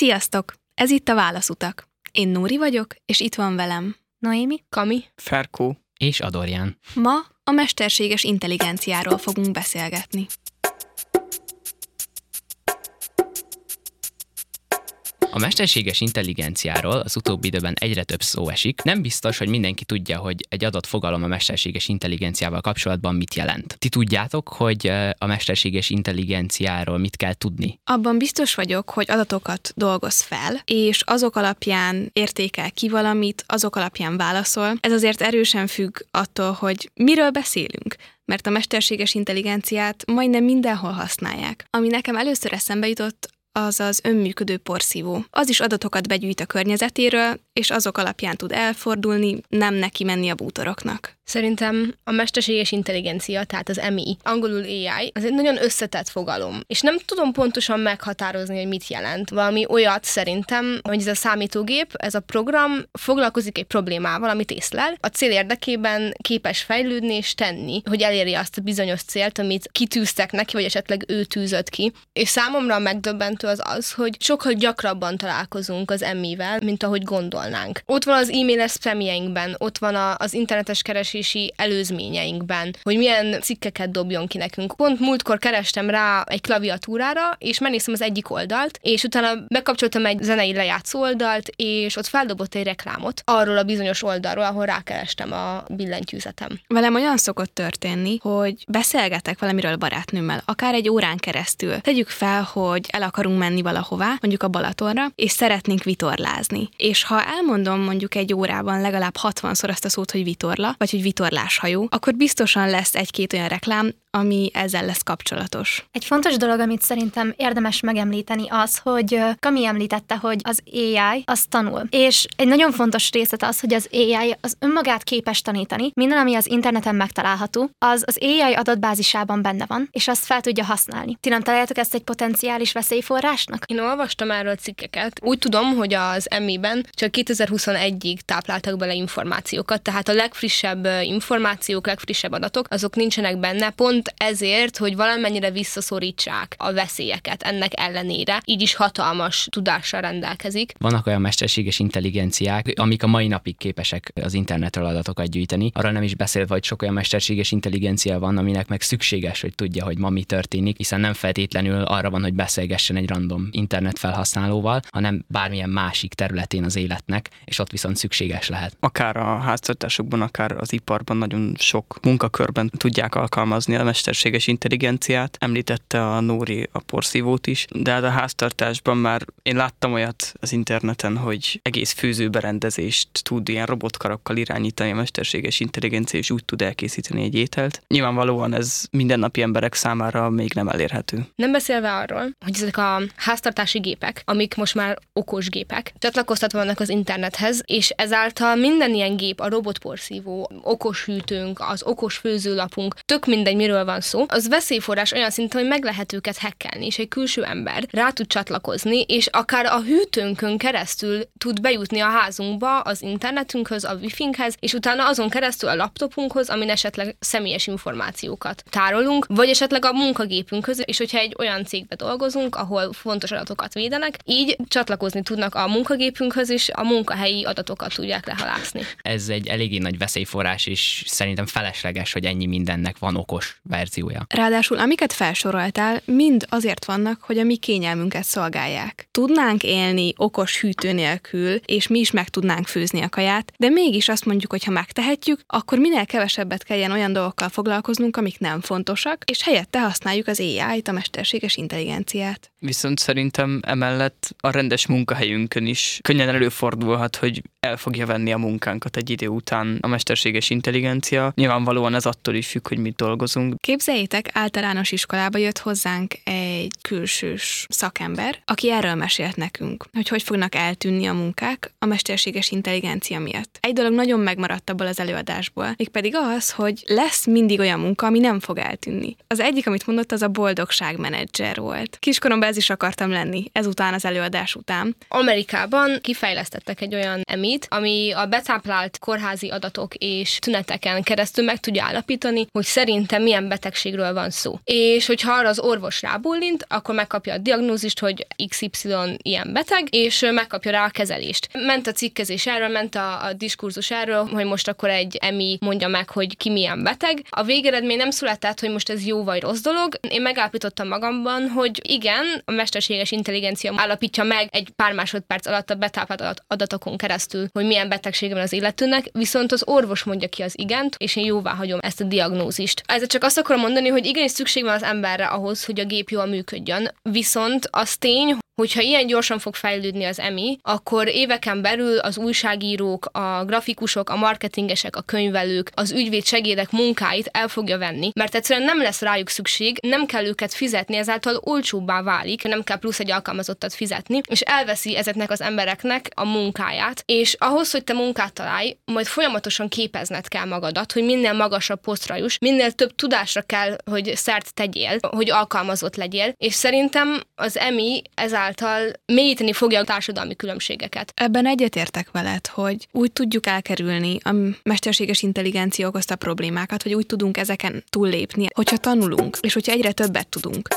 Sziasztok! Ez itt a Válaszutak. Én Nóri vagyok, és itt van velem. Noémi? Kami? Ferkó. És Adorján. Ma a mesterséges intelligenciáról fogunk beszélgetni. Mesterséges intelligenciáról az utóbbi időben egyre több szó esik. Nem biztos, hogy mindenki tudja, hogy egy adott fogalom a mesterséges intelligenciával kapcsolatban mit jelent. Ti tudjátok, hogy a mesterséges intelligenciáról mit kell tudni? Abban biztos vagyok, hogy adatokat dolgoz fel, és azok alapján értékel ki valamit, azok alapján válaszol. Ez azért erősen függ attól, hogy miről beszélünk mert a mesterséges intelligenciát majdnem mindenhol használják. Ami nekem először eszembe jutott, az az önműködő porszívó. Az is adatokat begyűjt a környezetéről, és azok alapján tud elfordulni, nem neki menni a bútoroknak. Szerintem a mesterséges intelligencia, tehát az MI, angolul AI, az egy nagyon összetett fogalom, és nem tudom pontosan meghatározni, hogy mit jelent. Valami olyat szerintem, hogy ez a számítógép, ez a program foglalkozik egy problémával, amit észlel, a cél érdekében képes fejlődni és tenni, hogy elérje azt a bizonyos célt, amit kitűztek neki, vagy esetleg ő tűzött ki. És számomra megdöbbentő az az, hogy sokkal gyakrabban találkozunk az MI-vel, mint ahogy gondolnánk. Ott van az e-mailes spamjeinkben, ott van a, az internetes keresés keresési előzményeinkben, hogy milyen cikkeket dobjon ki nekünk. Pont múltkor kerestem rá egy klaviatúrára, és megnéztem az egyik oldalt, és utána bekapcsoltam egy zenei lejátszó oldalt, és ott feldobott egy reklámot arról a bizonyos oldalról, ahol rákerestem a billentyűzetem. Velem olyan szokott történni, hogy beszélgetek valamiről barátnőmmel, akár egy órán keresztül. Tegyük fel, hogy el akarunk menni valahová, mondjuk a Balatonra, és szeretnénk vitorlázni. És ha elmondom mondjuk egy órában legalább 60-szor azt a szót, hogy vitorla, vagy hogy vitorláshajó, akkor biztosan lesz egy-két olyan reklám, ami ezzel lesz kapcsolatos. Egy fontos dolog, amit szerintem érdemes megemlíteni az, hogy Kami említette, hogy az AI az tanul. És egy nagyon fontos részlet az, hogy az AI az önmagát képes tanítani. Minden, ami az interneten megtalálható, az az AI adatbázisában benne van, és azt fel tudja használni. Ti nem találjátok ezt egy potenciális veszélyforrásnak? Én olvastam erről cikkeket. Úgy tudom, hogy az MI-ben csak 2021-ig tápláltak bele információkat, tehát a legfrissebb információk, legfrissebb adatok, azok nincsenek benne, pont ezért, hogy valamennyire visszaszorítsák a veszélyeket ennek ellenére, így is hatalmas tudással rendelkezik. Vannak olyan mesterséges intelligenciák, amik a mai napig képesek az internetről adatokat gyűjteni. Arra nem is beszélve, hogy sok olyan mesterséges intelligencia van, aminek meg szükséges, hogy tudja, hogy ma mi történik, hiszen nem feltétlenül arra van, hogy beszélgessen egy random internet felhasználóval, hanem bármilyen másik területén az életnek, és ott viszont szükséges lehet. Akár a háztartásokban, akár az iparban nagyon sok munkakörben tudják alkalmazni a mesterséges intelligenciát. Említette a Nóri a porszívót is, de hát a háztartásban már én láttam olyat az interneten, hogy egész főzőberendezést tud ilyen robotkarakkal irányítani a mesterséges intelligencia, és úgy tud elkészíteni egy ételt. Nyilvánvalóan ez mindennapi emberek számára még nem elérhető. Nem beszélve arról, hogy ezek a háztartási gépek, amik most már okos gépek, csatlakoztatva vannak az internethez, és ezáltal minden ilyen gép, a robotporszívó, okos hűtőnk, az okos főzőlapunk, tök mindegy, miről van szó, az veszélyforrás olyan szinten, hogy meg lehet őket hekkelni, és egy külső ember rá tud csatlakozni, és akár a hűtőnkön keresztül tud bejutni a házunkba, az internetünkhöz, a wifi-nkhez, és utána azon keresztül a laptopunkhoz, amin esetleg személyes információkat tárolunk, vagy esetleg a munkagépünkhöz, és hogyha egy olyan cégbe dolgozunk, ahol fontos adatokat védenek, így csatlakozni tudnak a munkagépünkhöz, és a munkahelyi adatokat tudják lehalászni. Ez egy eléggé nagy veszélyforrás, és szerintem felesleges, hogy ennyi mindennek van okos verziója. Ráadásul amiket felsoroltál, mind azért vannak, hogy a mi kényelmünket szolgálják. Tudnánk élni okos hűtő nélkül, és mi is meg tudnánk főzni a kaját, de mégis azt mondjuk, hogy ha megtehetjük, akkor minél kevesebbet kelljen olyan dolgokkal foglalkoznunk, amik nem fontosak, és helyette használjuk az AI-t, a mesterséges intelligenciát. Viszont szerintem emellett a rendes munkahelyünkön is könnyen előfordulhat, hogy el fogja venni a munkánkat egy idő után a mesterséges intelligencia. Nyilvánvalóan ez attól is függ, hogy mit dolgozunk. Képzeljétek, általános iskolába jött hozzánk egy külsős szakember, aki erről mesélt nekünk, hogy hogy fognak eltűnni a munkák a mesterséges intelligencia miatt. Egy dolog nagyon megmaradt abból az előadásból, mégpedig az, hogy lesz mindig olyan munka, ami nem fog eltűnni. Az egyik, amit mondott, az a boldogságmenedzser volt. Kiskoromban ez is akartam lenni, ezután az előadás után. Amerikában kifejlesztettek kifejlesztettek egy olyan emit, ami a betáplált kórházi adatok és tüneteken keresztül meg tudja állapítani, hogy szerintem milyen betegségről van szó. És hogyha arra az orvos rábólint, akkor megkapja a diagnózist, hogy XY ilyen beteg, és megkapja rá a kezelést. Ment a cikkezés erről, ment a, a diskurzus erről, hogy most akkor egy emi mondja meg, hogy ki milyen beteg. A végeredmény nem született, hogy most ez jó vagy rossz dolog. Én megállapítottam magamban, hogy igen, a mesterséges intelligencia állapítja meg egy pár másodperc alatt a betáplált adatokon keresztül, hogy milyen betegsége van az illetőnek, viszont az orvos mondja ki az igent, és én jóvá hagyom ezt a diagnózist. Ez csak azt akarom mondani, hogy igenis szükség van az emberre ahhoz, hogy a gép jól működjön, viszont az tény, hogyha ilyen gyorsan fog fejlődni az EMI, akkor éveken belül az újságírók, a grafikusok, a marketingesek, a könyvelők, az ügyvéd segédek munkáit el fogja venni, mert egyszerűen nem lesz rájuk szükség, nem kell őket fizetni, ezáltal olcsóbbá válik, nem kell plusz egy alkalmazottat fizetni, és elveszi ezeknek az embereknek a munkáját. És ahhoz, hogy te munkát találj, majd folyamatosan képezned kell magadat, hogy minél magasabb posztra juss, minél több tudásra kell, hogy szert tegyél, hogy alkalmazott legyél, és szerintem az EMI ezáltal ezáltal mélyíteni fogja a társadalmi különbségeket. Ebben egyetértek veled, hogy úgy tudjuk elkerülni a mesterséges intelligencia okozta problémákat, hogy úgy tudunk ezeken túllépni, hogyha tanulunk, és hogyha egyre többet tudunk.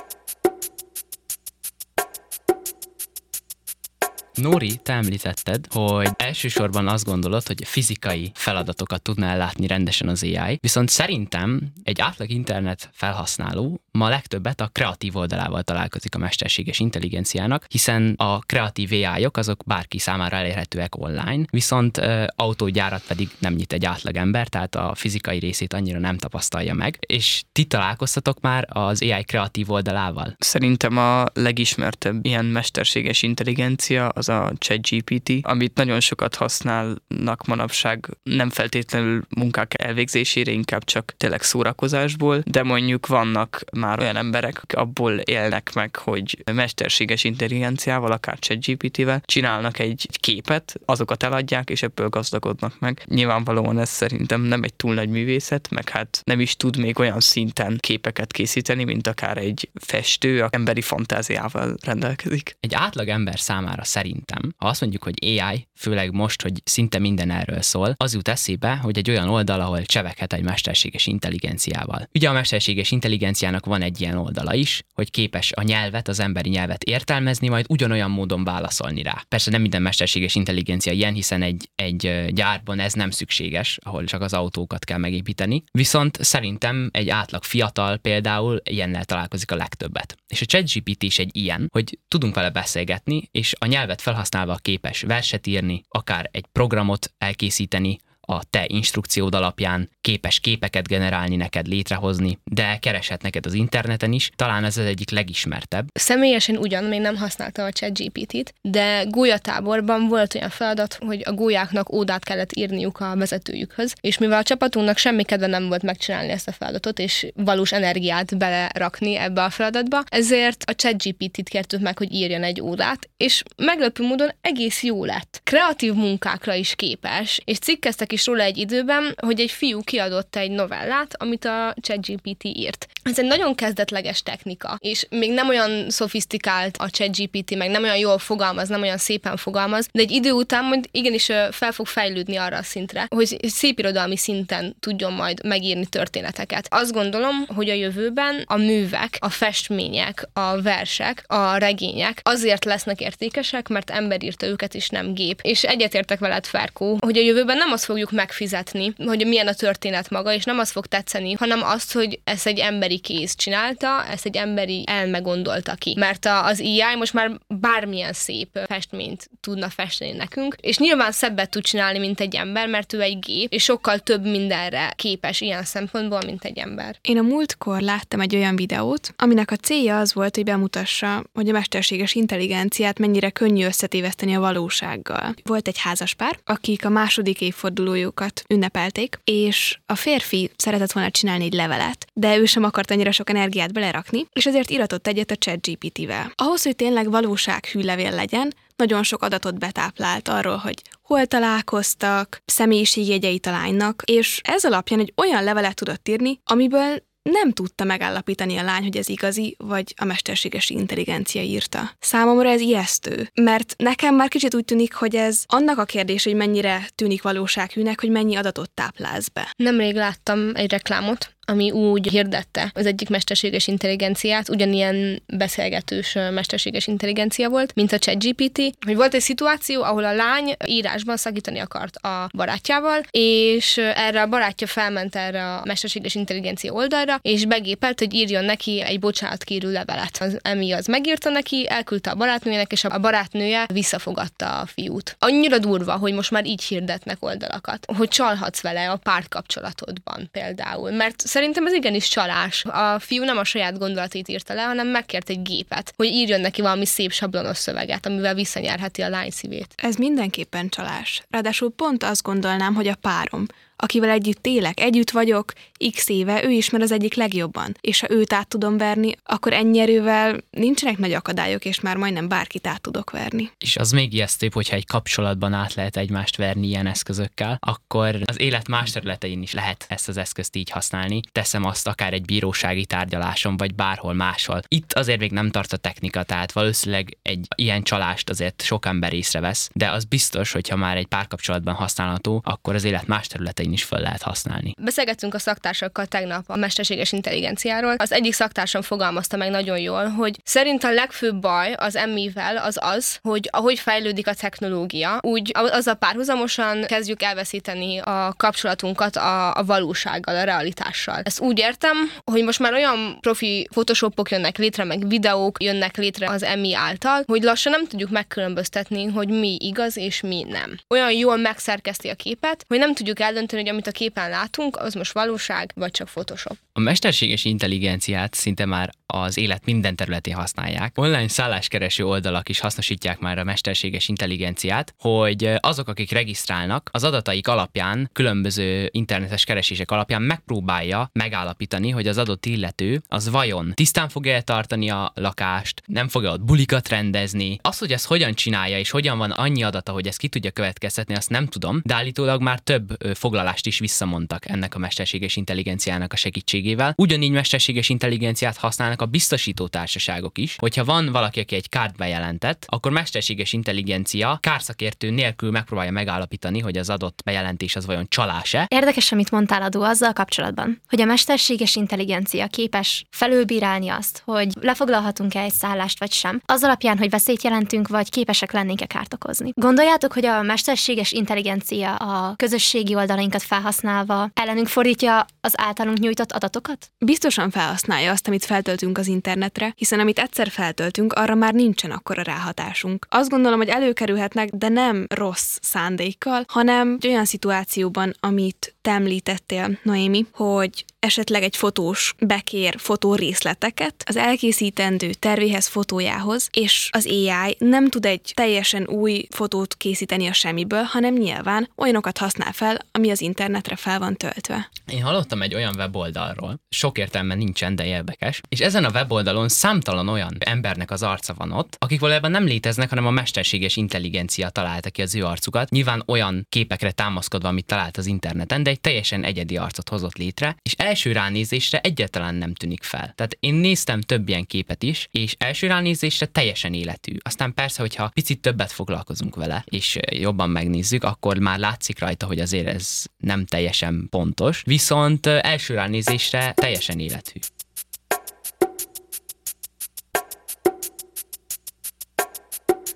Nóri, te említetted, hogy elsősorban azt gondolod, hogy fizikai feladatokat tudná ellátni rendesen az AI, viszont szerintem egy átlag internet felhasználó ma legtöbbet a kreatív oldalával találkozik a mesterséges intelligenciának, hiszen a kreatív ai -ok azok bárki számára elérhetőek online, viszont uh, autógyárat pedig nem nyit egy átlagember, tehát a fizikai részét annyira nem tapasztalja meg. És ti találkoztatok már az AI kreatív oldalával? Szerintem a legismertebb ilyen mesterséges intelligencia az a ChatGPT, amit nagyon sokat használnak manapság, nem feltétlenül munkák elvégzésére, inkább csak tényleg szórakozásból, de mondjuk vannak már olyan emberek, akik abból élnek meg, hogy mesterséges intelligenciával, akár ChatGPT-vel csinálnak egy képet, azokat eladják, és ebből gazdagodnak meg. Nyilvánvalóan ez szerintem nem egy túl nagy művészet, meg hát nem is tud még olyan szinten képeket készíteni, mint akár egy festő, a emberi fantáziával rendelkezik. Egy átlag ember számára szerintem, ha azt mondjuk, hogy AI, főleg most, hogy szinte minden erről szól, az jut eszébe, hogy egy olyan oldal, ahol cseveghet egy mesterséges intelligenciával. Ugye a mesterséges intelligenciának van egy ilyen oldala is, hogy képes a nyelvet, az emberi nyelvet értelmezni, majd ugyanolyan módon válaszolni rá. Persze nem minden mesterséges intelligencia ilyen, hiszen egy, egy gyárban ez nem szükséges, ahol csak az autókat kell megépíteni. Viszont szerintem egy átlag fiatal például ilyennel találkozik a legtöbbet. És a ChatGPT is egy ilyen, hogy tudunk vele beszélgetni, és a nyelvet felhasználva képes verset írni, akár egy programot elkészíteni, a te instrukciód alapján képes képeket generálni neked, létrehozni, de kereshet neked az interneten is, talán ez az egyik legismertebb. Személyesen ugyan még nem használtam a ChatGPT-t, de gólyatáborban volt olyan feladat, hogy a gólyáknak ódát kellett írniuk a vezetőjükhöz, és mivel a csapatunknak semmi kedve nem volt megcsinálni ezt a feladatot, és valós energiát belerakni ebbe a feladatba, ezért a ChatGPT-t kértük meg, hogy írjon egy ódát, és meglepő módon egész jó lett. Kreatív munkákra is képes, és cikkeztek is róla egy időben, hogy egy fiú kiadott egy novellát, amit a ChatGPT írt. Ez egy nagyon kezdetleges technika, és még nem olyan szofisztikált a ChatGPT, meg nem olyan jól fogalmaz, nem olyan szépen fogalmaz, de egy idő után majd igenis fel fog fejlődni arra a szintre, hogy szép irodalmi szinten tudjon majd megírni történeteket. Azt gondolom, hogy a jövőben a művek, a festmények, a versek, a regények azért lesznek értékesek, mert ember írta őket, és nem gép. És egyetértek veled, Ferkó, hogy a jövőben nem azt fogjuk megfizetni, hogy milyen a történet maga, és nem az fog tetszeni, hanem azt, hogy ezt egy emberi kéz csinálta, ezt egy emberi elme gondolta ki. Mert az AI most már bármilyen szép festményt tudna festeni nekünk, és nyilván szebbet tud csinálni, mint egy ember, mert ő egy gép, és sokkal több mindenre képes ilyen szempontból, mint egy ember. Én a múltkor láttam egy olyan videót, aminek a célja az volt, hogy bemutassa, hogy a mesterséges intelligenciát mennyire könnyű összetéveszteni a valósággal. Volt egy házaspár, akik a második évfordulójukat ünnepelték, és a férfi szeretett volna csinálni egy levelet, de ő sem akart annyira sok energiát belerakni, és ezért iratott egyet a ChatGPT-vel. Ahhoz, hogy tényleg valósághű levél legyen, nagyon sok adatot betáplált arról, hogy hol találkoztak, személyiségjegyeit a lánynak, és ez alapján egy olyan levelet tudott írni, amiből nem tudta megállapítani a lány, hogy ez igazi, vagy a mesterséges intelligencia írta. Számomra ez ijesztő, mert nekem már kicsit úgy tűnik, hogy ez annak a kérdés, hogy mennyire tűnik valósághűnek, hogy mennyi adatot táplálsz be. Nemrég láttam egy reklámot, ami úgy hirdette az egyik mesterséges intelligenciát, ugyanilyen beszélgetős mesterséges intelligencia volt, mint a ChatGPT, hogy volt egy szituáció, ahol a lány írásban szakítani akart a barátjával, és erre a barátja felment erre a mesterséges intelligencia oldalra, és begépelt, hogy írjon neki egy bocsánatkérő levelet. Az Emi az megírta neki, elküldte a barátnőjének, és a barátnője visszafogadta a fiút. Annyira durva, hogy most már így hirdetnek oldalakat, hogy csalhatsz vele a pártkapcsolatodban például, mert Szerintem ez igenis csalás. A fiú nem a saját gondolatait írta le, hanem megkért egy gépet, hogy írjon neki valami szép sablonos szöveget, amivel visszanyerheti a lány szívét. Ez mindenképpen csalás. Ráadásul pont azt gondolnám, hogy a párom, akivel együtt élek, együtt vagyok, x éve, ő ismer az egyik legjobban, és ha őt át tudom verni, akkor ennyi erővel nincsenek nagy akadályok, és már majdnem bárkit át tudok verni. És az még ijesztőbb, hogyha egy kapcsolatban át lehet egymást verni ilyen eszközökkel, akkor az élet más területein is lehet ezt az eszközt így használni. Teszem azt akár egy bírósági tárgyaláson, vagy bárhol máshol. Itt azért még nem tart a technika, tehát valószínűleg egy ilyen csalást azért sok ember észrevesz, de az biztos, hogyha már egy párkapcsolatban használható, akkor az élet más területein is fel lehet használni. Beszélgettünk a szaktársakkal tegnap a mesterséges intelligenciáról. Az egyik szaktársam fogalmazta meg nagyon jól, hogy szerint a legfőbb baj az emmivel az az, hogy ahogy fejlődik a technológia, úgy az a párhuzamosan kezdjük elveszíteni a kapcsolatunkat a, a valósággal, a realitással. Ezt úgy értem, hogy most már olyan profi photoshopok jönnek létre, meg videók jönnek létre az emmi által, hogy lassan nem tudjuk megkülönböztetni, hogy mi igaz és mi nem. Olyan jól megszerkeszti a képet, hogy nem tudjuk eldönteni, hogy amit a képen látunk, az most valóság, vagy csak Photoshop. A mesterséges intelligenciát szinte már az élet minden területén használják. Online szálláskereső oldalak is hasznosítják már a mesterséges intelligenciát, hogy azok, akik regisztrálnak, az adataik alapján, különböző internetes keresések alapján megpróbálja megállapítani, hogy az adott illető az vajon tisztán fogja tartani a lakást, nem fogja ott bulikat rendezni. Az, hogy ezt hogyan csinálja és hogyan van annyi adata, hogy ezt ki tudja következtetni, azt nem tudom, de állítólag már több foglalást is visszamondtak ennek a mesterséges intelligenciának a segítségével. Ugyanígy mesterséges intelligenciát használnak a biztosító társaságok is, hogyha van valaki, aki egy kárt bejelentett, akkor mesterséges intelligencia kárszakértő nélkül megpróbálja megállapítani, hogy az adott bejelentés az vajon csalás-e. Érdekes, amit mondtál adó azzal kapcsolatban, hogy a mesterséges intelligencia képes felülbírálni azt, hogy lefoglalhatunk-e egy szállást vagy sem, az alapján, hogy veszélyt jelentünk, vagy képesek lennénk-e kárt okozni. Gondoljátok, hogy a mesterséges intelligencia a közösségi oldalainkat felhasználva ellenünk fordítja az általunk nyújtott adatokat? Biztosan felhasználja azt, amit feltöltünk az internetre, hiszen amit egyszer feltöltünk, arra már nincsen akkora ráhatásunk. Azt gondolom, hogy előkerülhetnek, de nem rossz szándékkal, hanem egy olyan szituációban, amit te említettél, Noémi, hogy esetleg egy fotós bekér fotórészleteket az elkészítendő tervéhez fotójához, és az AI nem tud egy teljesen új fotót készíteni a semmiből, hanem nyilván olyanokat használ fel, ami az internetre fel van töltve. Én hallottam egy olyan weboldalról, sok értelme nincsen, de érdekes, és ezen a weboldalon számtalan olyan embernek az arca van ott, akik valójában nem léteznek, hanem a mesterséges intelligencia találta ki az ő arcukat. Nyilván olyan képekre támaszkodva, amit talált az interneten, de egy teljesen egyedi arcot hozott létre, és első ránézésre egyáltalán nem tűnik fel. Tehát én néztem több ilyen képet is, és első ránézésre teljesen életű. Aztán persze, hogyha picit többet foglalkozunk vele, és jobban megnézzük, akkor már látszik rajta, hogy azért ez nem teljesen pontos, viszont első ránézésre teljesen életű.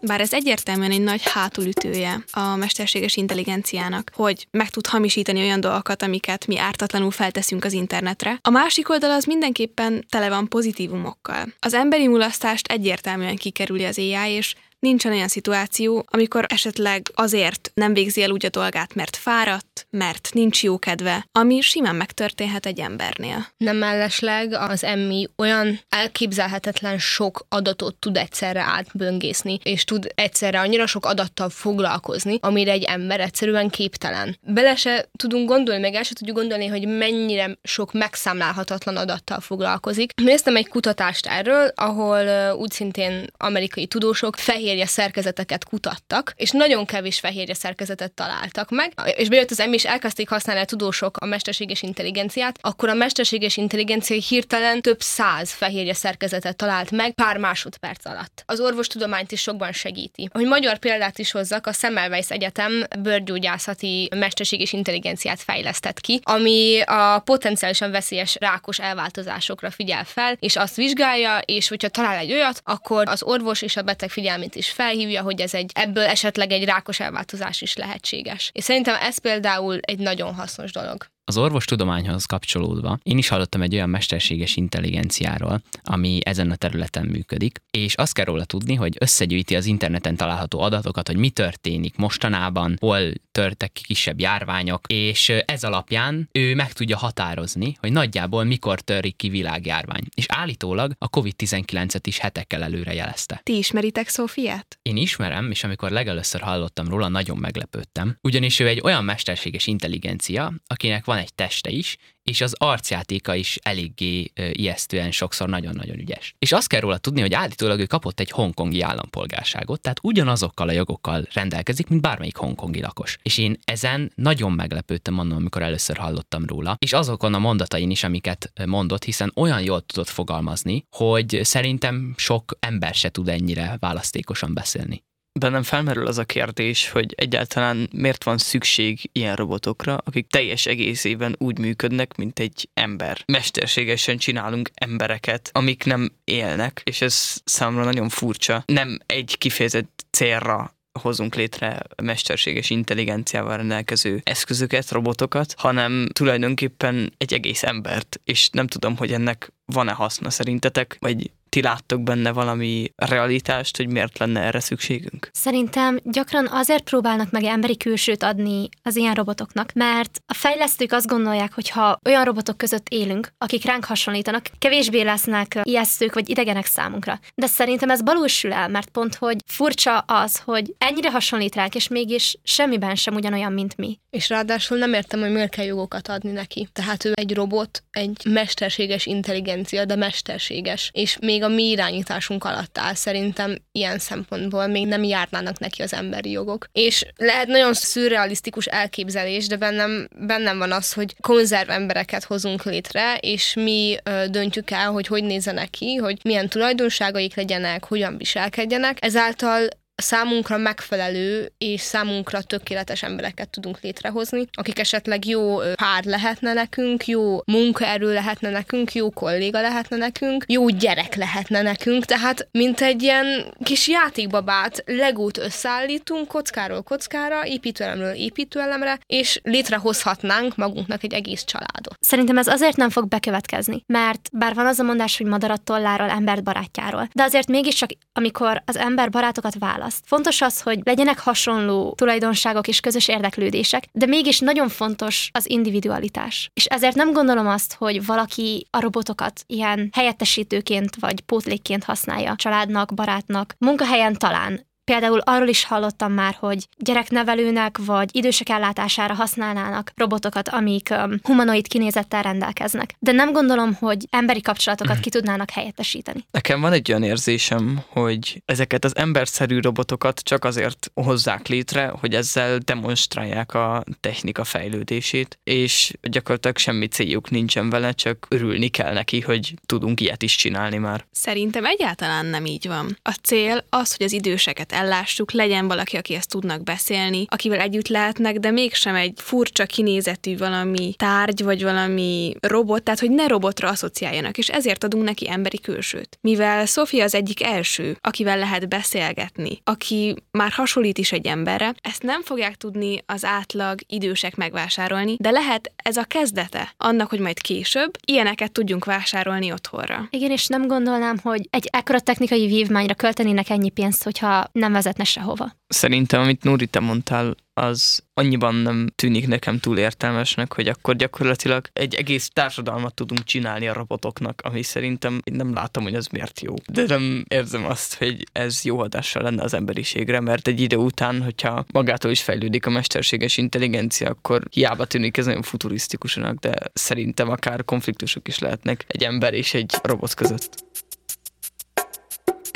Bár ez egyértelműen egy nagy hátulütője a mesterséges intelligenciának, hogy meg tud hamisítani olyan dolgokat, amiket mi ártatlanul felteszünk az internetre. A másik oldal az mindenképpen tele van pozitívumokkal. Az emberi mulasztást egyértelműen kikerüli az AI, és Nincsen olyan szituáció, amikor esetleg azért nem végzi el úgy a dolgát, mert fáradt, mert nincs jó kedve, ami simán megtörténhet egy embernél. Nem mellesleg az emmi olyan elképzelhetetlen sok adatot tud egyszerre átböngészni, és tud egyszerre annyira sok adattal foglalkozni, amire egy ember egyszerűen képtelen. Bele se tudunk gondolni, meg el se tudjuk gondolni, hogy mennyire sok megszámlálhatatlan adattal foglalkozik. Néztem egy kutatást erről, ahol úgy szintén amerikai tudósok fehér fehérje szerkezeteket kutattak, és nagyon kevés fehérje szerkezetet találtak meg, és bejött az emmi, és elkezdték használni a tudósok a mesterséges intelligenciát, akkor a mesterséges intelligencia hirtelen több száz fehérje szerkezetet talált meg pár másodperc alatt. Az orvostudományt is sokban segíti. Hogy magyar példát is hozzak, a Semmelweis Egyetem bőrgyógyászati mesterséges intelligenciát fejlesztett ki, ami a potenciálisan veszélyes rákos elváltozásokra figyel fel, és azt vizsgálja, és hogyha talál egy olyat, akkor az orvos és a beteg figyelmét is felhívja, hogy ez egy ebből esetleg egy rákos elváltozás is lehetséges. És szerintem ez például egy nagyon hasznos dolog. Az orvostudományhoz kapcsolódva én is hallottam egy olyan mesterséges intelligenciáról, ami ezen a területen működik, és azt kell róla tudni, hogy összegyűjti az interneten található adatokat, hogy mi történik mostanában, hol törtek ki kisebb járványok, és ez alapján ő meg tudja határozni, hogy nagyjából mikor törik ki világjárvány. És állítólag a COVID-19-et is hetekkel előre jelezte. Ti ismeritek Szófiát? Én ismerem, és amikor legelőször hallottam róla, nagyon meglepődtem. Ugyanis ő egy olyan mesterséges intelligencia, akinek van van egy teste is, és az arcjátéka is eléggé ijesztően sokszor nagyon-nagyon ügyes. És azt kell róla tudni, hogy állítólag ő kapott egy hongkongi állampolgárságot, tehát ugyanazokkal a jogokkal rendelkezik, mint bármelyik hongkongi lakos. És én ezen nagyon meglepődtem annól, amikor először hallottam róla, és azokon a mondatain is, amiket mondott, hiszen olyan jól tudott fogalmazni, hogy szerintem sok ember se tud ennyire választékosan beszélni bennem felmerül az a kérdés, hogy egyáltalán miért van szükség ilyen robotokra, akik teljes egészében úgy működnek, mint egy ember. Mesterségesen csinálunk embereket, amik nem élnek, és ez számomra nagyon furcsa. Nem egy kifejezett célra hozunk létre mesterséges intelligenciával rendelkező eszközöket, robotokat, hanem tulajdonképpen egy egész embert, és nem tudom, hogy ennek van-e haszna szerintetek, vagy ti láttok benne valami realitást, hogy miért lenne erre szükségünk? Szerintem gyakran azért próbálnak meg emberi külsőt adni az ilyen robotoknak, mert a fejlesztők azt gondolják, hogy ha olyan robotok között élünk, akik ránk hasonlítanak, kevésbé lesznek ijesztők vagy idegenek számunkra. De szerintem ez balulsül el, mert pont, hogy furcsa az, hogy ennyire hasonlít ránk, és mégis semmiben sem ugyanolyan, mint mi. És ráadásul nem értem, hogy miért kell jogokat adni neki. Tehát ő egy robot, egy mesterséges intelligencia, de mesterséges. És még a mi irányításunk alatt áll. Szerintem ilyen szempontból még nem járnának neki az emberi jogok. És lehet nagyon szürrealisztikus elképzelés, de bennem, bennem van az, hogy konzerv embereket hozunk létre, és mi ö, döntjük el, hogy hogy nézzenek ki, hogy milyen tulajdonságaik legyenek, hogyan viselkedjenek. Ezáltal számunkra megfelelő és számunkra tökéletes embereket tudunk létrehozni, akik esetleg jó pár lehetne nekünk, jó munkaerő lehetne nekünk, jó kolléga lehetne nekünk, jó gyerek lehetne nekünk, tehát mint egy ilyen kis játékbabát, legót összeállítunk kockáról kockára, építőelemről építőelemre, és létrehozhatnánk magunknak egy egész családot. Szerintem ez azért nem fog bekövetkezni, mert bár van az a mondás, hogy madarat tolláról, embert barátjáról, de azért mégiscsak, amikor az ember barátokat választ, választ. Fontos az, hogy legyenek hasonló tulajdonságok és közös érdeklődések, de mégis nagyon fontos az individualitás. És ezért nem gondolom azt, hogy valaki a robotokat ilyen helyettesítőként vagy pótlékként használja családnak, barátnak, munkahelyen talán, Például arról is hallottam már, hogy gyereknevelőnek vagy idősek ellátására használnának robotokat, amik um, humanoid kinézettel rendelkeznek. De nem gondolom, hogy emberi kapcsolatokat ki tudnának helyettesíteni. Nekem van egy olyan érzésem, hogy ezeket az emberszerű robotokat csak azért hozzák létre, hogy ezzel demonstrálják a technika fejlődését, és gyakorlatilag semmi céljuk nincsen vele, csak örülni kell neki, hogy tudunk ilyet is csinálni már. Szerintem egyáltalán nem így van. A cél az, hogy az időseket ellássuk, legyen valaki, aki ezt tudnak beszélni, akivel együtt lehetnek, de mégsem egy furcsa kinézetű valami tárgy, vagy valami robot, tehát hogy ne robotra asszociáljanak, és ezért adunk neki emberi külsőt. Mivel Sofia az egyik első, akivel lehet beszélgetni, aki már hasonlít is egy emberre, ezt nem fogják tudni az átlag idősek megvásárolni, de lehet ez a kezdete annak, hogy majd később ilyeneket tudjunk vásárolni otthonra. Igen, és nem gondolnám, hogy egy ekkora technikai vívmányra költenének ennyi pénzt, hogyha nem nem vezetne sehova. Szerintem, amit Núri, te mondtál, az annyiban nem tűnik nekem túl értelmesnek, hogy akkor gyakorlatilag egy egész társadalmat tudunk csinálni a robotoknak, ami szerintem én nem látom, hogy az miért jó. De nem érzem azt, hogy ez jó hatással lenne az emberiségre, mert egy idő után, hogyha magától is fejlődik a mesterséges intelligencia, akkor hiába tűnik ez nagyon futurisztikusnak, de szerintem akár konfliktusok is lehetnek egy ember és egy robot között.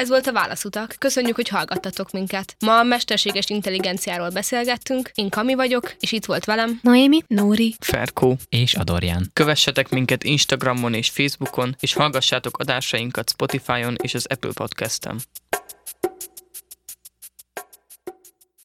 Ez volt a Válaszutak. Köszönjük, hogy hallgattatok minket. Ma a mesterséges intelligenciáról beszélgettünk. Én Kami vagyok, és itt volt velem. Noémi? Nóri. Ferkó. És Adorján. Kövessetek minket Instagramon és Facebookon, és hallgassátok adásainkat Spotify-on és az Apple Podcast-en.